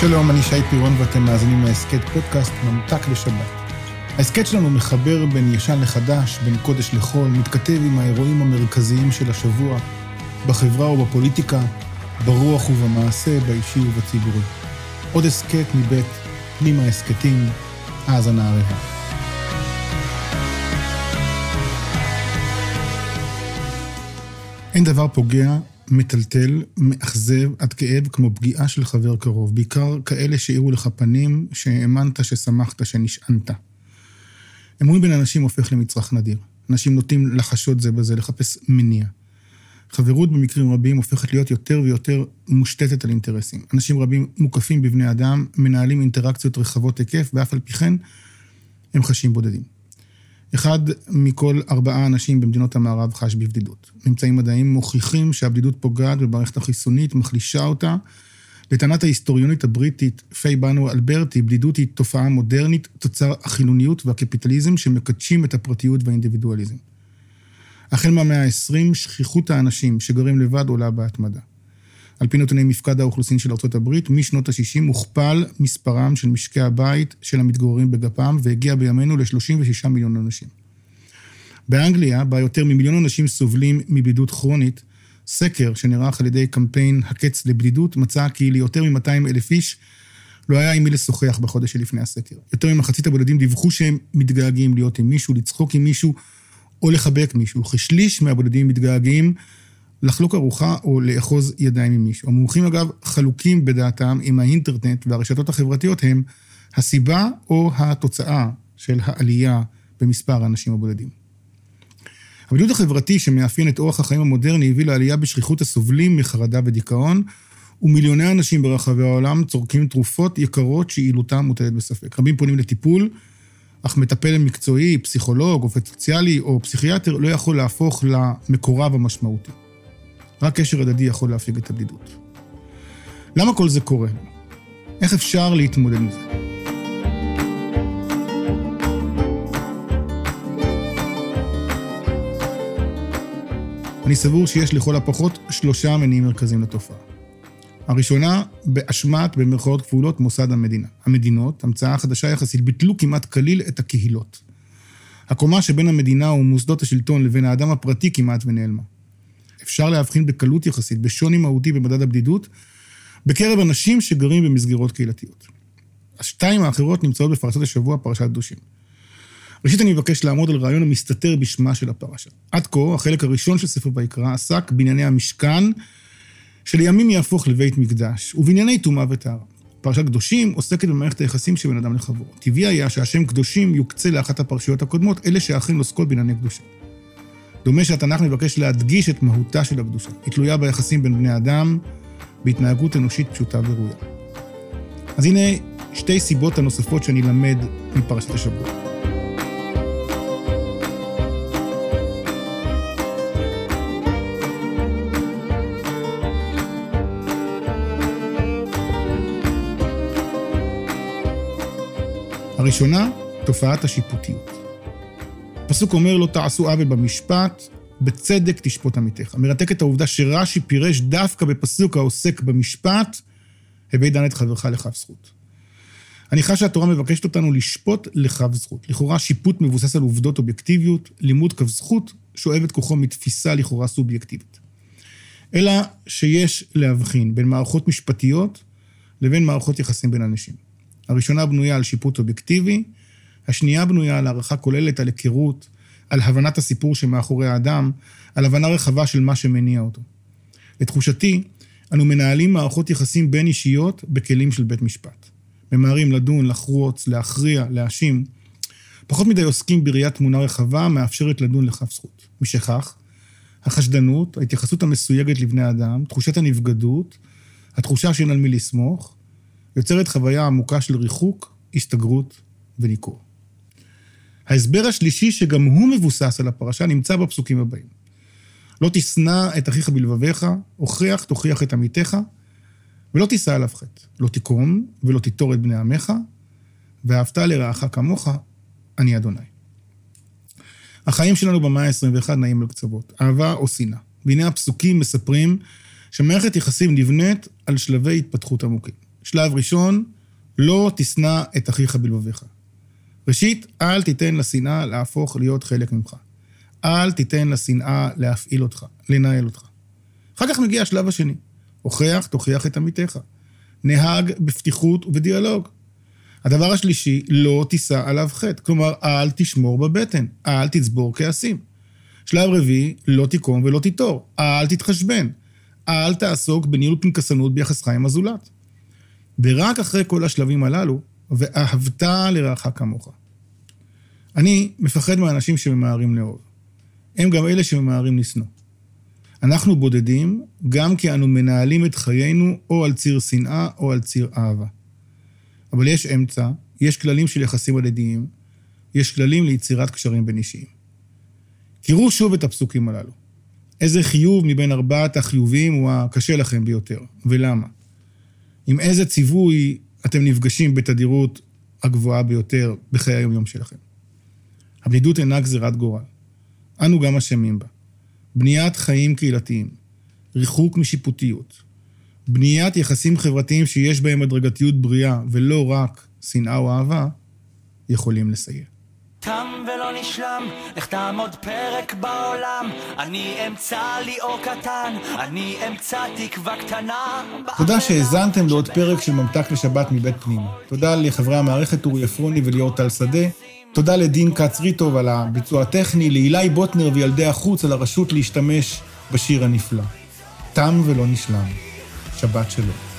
שלום, אני שי פירון ואתם מאזינים להסכת פודקאסט ממתק לשבת. ההסכת שלנו מחבר בין ישן לחדש, בין קודש לחול, מתכתב עם האירועים המרכזיים של השבוע, בחברה ובפוליטיקה, ברוח ובמעשה, באישי ובציבורי. עוד הסכת מבית פנימה הסכתים, האזנה ערבה. אין דבר פוגע מטלטל, מאכזב עד כאב כמו פגיעה של חבר קרוב, בעיקר כאלה שהאירו לך פנים, שהאמנת, ששמחת, שנשענת. אמון בין אנשים הופך למצרך נדיר. אנשים נוטים לחשוד זה בזה, לחפש מניע. חברות במקרים רבים הופכת להיות יותר ויותר מושתתת על אינטרסים. אנשים רבים מוקפים בבני אדם, מנהלים אינטראקציות רחבות היקף, ואף על פי כן הם חשים בודדים. אחד מכל ארבעה אנשים במדינות המערב חש בבדידות. ממצאים מדעיים מוכיחים שהבדידות פוגעת במערכת החיסונית, מחלישה אותה. לטענת ההיסטוריונית הבריטית פיי בנו אלברטי, בדידות היא תופעה מודרנית, תוצר החילוניות והקפיטליזם שמקדשים את הפרטיות והאינדיבידואליזם. החל מהמאה ה-20, שכיחות האנשים שגרים לבד עולה בהתמדה. על פי נתוני מפקד האוכלוסין של ארה"ב, משנות ה-60 הוכפל מספרם של משקי הבית של המתגוררים בגפם, והגיע בימינו ל-36 מיליון אנשים. באנגליה, בה יותר ממיליון אנשים סובלים מבדידות כרונית, סקר שנערך על ידי קמפיין הקץ לבדידות, מצא כי ליותר מ-200 אלף איש לא היה עם מי לשוחח בחודש שלפני הסקר. יותר ממחצית הבודדים דיווחו שהם מתגעגעים להיות עם מישהו, לצחוק עם מישהו או לחבק מישהו. כשליש מהבודדים מתגעגעים לחלוק ארוחה או לאחוז ידיים עם מישהו. המומחים אגב חלוקים בדעתם אם האינטרנט והרשתות החברתיות הם הסיבה או התוצאה של העלייה במספר האנשים הבודדים. הבידוד החברתי שמאפיין את אורח החיים המודרני הביא לעלייה בשכיחות הסובלים מחרדה ודיכאון, ומיליוני אנשים ברחבי העולם צורכים תרופות יקרות שיעילותן מוטלת בספק. רבים פונים לטיפול, אך מטפל מקצועי, פסיכולוג, עובד סוציאלי או פסיכיאטר לא יכול להפוך למקורב המשמעותי. רק קשר הדדי יכול להפיג את הבדידות. למה כל זה קורה? איך אפשר להתמודד עם זה? אני סבור שיש לכל הפחות שלושה מניעים מרכזיים לתופעה. הראשונה, באשמת, במרכאות כפולות, מוסד המדינה. המדינות, המצאה חדשה יחסית, ביטלו כמעט כליל את הקהילות. הקומה שבין המדינה ומוסדות השלטון לבין האדם הפרטי כמעט ונעלמה. אפשר להבחין בקלות יחסית, בשוני מהותי במדד הבדידות, בקרב אנשים שגרים במסגרות קהילתיות. השתיים האחרות נמצאות בפרשת השבוע, פרשת קדושים. ראשית, אני מבקש לעמוד על רעיון המסתתר בשמה של הפרשה. עד כה, החלק הראשון של ספר ויקרא עסק בענייני המשכן, שלימים יהפוך לבית מקדש, ובענייני טומאה וטהרה. פרשת קדושים עוסקת במערכת היחסים שבין אדם לחברו. טבעי היה שהשם קדושים יוקצה לאחת הפרשיות הקודמות, אלה שאכן עוסקות בענייני קדושה. דומה שהתנ"ך מבקש להדגיש את מהותה של הקדושה. היא תלויה ביחסים בין בני אדם, בהתנהגות אנושית פשוטה וראויה. אז הנה שתי סיבות הנוספות שאני למד מפרשת השבוע. הראשונה, תופעת השיפוטיות. הפסוק אומר לו, תעשו עוול במשפט, בצדק תשפוט עמיתך. מרתק את העובדה שרש"י פירש דווקא בפסוק העוסק במשפט, הביא דן את חברך לכף זכות. אני חש שהתורה מבקשת אותנו לשפוט לכף זכות. לכאורה שיפוט מבוסס על עובדות אובייקטיביות, לימוד כף זכות שואב את כוחו מתפיסה לכאורה סובייקטיבית. אלא שיש להבחין בין מערכות משפטיות לבין מערכות יחסים בין אנשים. הראשונה בנויה על שיפוט אובייקטיבי, השנייה בנויה על הערכה כוללת, על היכרות, על הבנת הסיפור שמאחורי האדם, על הבנה רחבה של מה שמניע אותו. לתחושתי, אנו מנהלים מערכות יחסים בין אישיות בכלים של בית משפט. ממהרים לדון, לחרוץ, להכריע, להאשים. פחות מדי עוסקים בראיית תמונה רחבה מאפשרת לדון לכף זכות. משכך, החשדנות, ההתייחסות המסויגת לבני אדם, תחושת הנבגדות, התחושה שאין על מי לסמוך, יוצרת חוויה עמוקה של ריחוק, הסתגרות וניכור. ההסבר השלישי, שגם הוא מבוסס על הפרשה, נמצא בפסוקים הבאים. לא תשנא את אחיך בלבביך, הוכיח, תוכיח את עמיתך, ולא תישא עליו חטא. לא תקום ולא תיטור את בני עמך, ואהבת לרעך כמוך, אני אדוני. החיים שלנו במאה ה-21 נעים על קצוות, אהבה או שנאה. והנה הפסוקים מספרים שמערכת יחסים נבנית על שלבי התפתחות עמוקים. שלב ראשון, לא תשנא את אחיך בלבביך. ראשית, אל תיתן לשנאה להפוך להיות חלק ממך. אל תיתן לשנאה להפעיל אותך, לנהל אותך. אחר כך מגיע השלב השני. הוכח, תוכיח את עמיתך. נהג בפתיחות ובדיאלוג. הדבר השלישי, לא תישא עליו חטא. כלומר, אל תשמור בבטן, אל תצבור כעסים. שלב רביעי, לא תיקום ולא תיטור. אל תתחשבן. אל תעסוק בניהול פנקסנות ביחסך עם הזולת. ורק אחרי כל השלבים הללו, ואהבת לרעך כמוך. אני מפחד מאנשים שממהרים לאהוב. הם גם אלה שממהרים לשנוא. אנחנו בודדים גם כי אנו מנהלים את חיינו או על ציר שנאה או על ציר אהבה. אבל יש אמצע, יש כללים של יחסים הדדיים, יש כללים ליצירת קשרים בין אישיים. קראו שוב את הפסוקים הללו. איזה חיוב מבין ארבעת החיובים הוא הקשה לכם ביותר, ולמה? עם איזה ציווי אתם נפגשים בתדירות הגבוהה ביותר בחיי היום-יום שלכם. הבדידות אינה גזירת גורל. אנו גם אשמים בה. בניית חיים קהילתיים, ריחוק משיפוטיות, בניית יחסים חברתיים שיש בהם הדרגתיות בריאה ולא רק שנאה או אהבה, יכולים לסייע. תם ולא נשלם, איך תעמוד פרק בעולם, אני אמצא לי אור קטן, אני אמצא תקווה קטנה. תודה שהאזנתם לעוד פרק של ממתק לשבת מבית פנימה. תודה לחברי המערכת אורי עפרוני וליאור טל שדה. תודה לדין כץ ריטוב על הביצוע הטכני, לאילי בוטנר וילדי החוץ על הרשות להשתמש בשיר הנפלא. תם ולא נשלם. שבת שלום.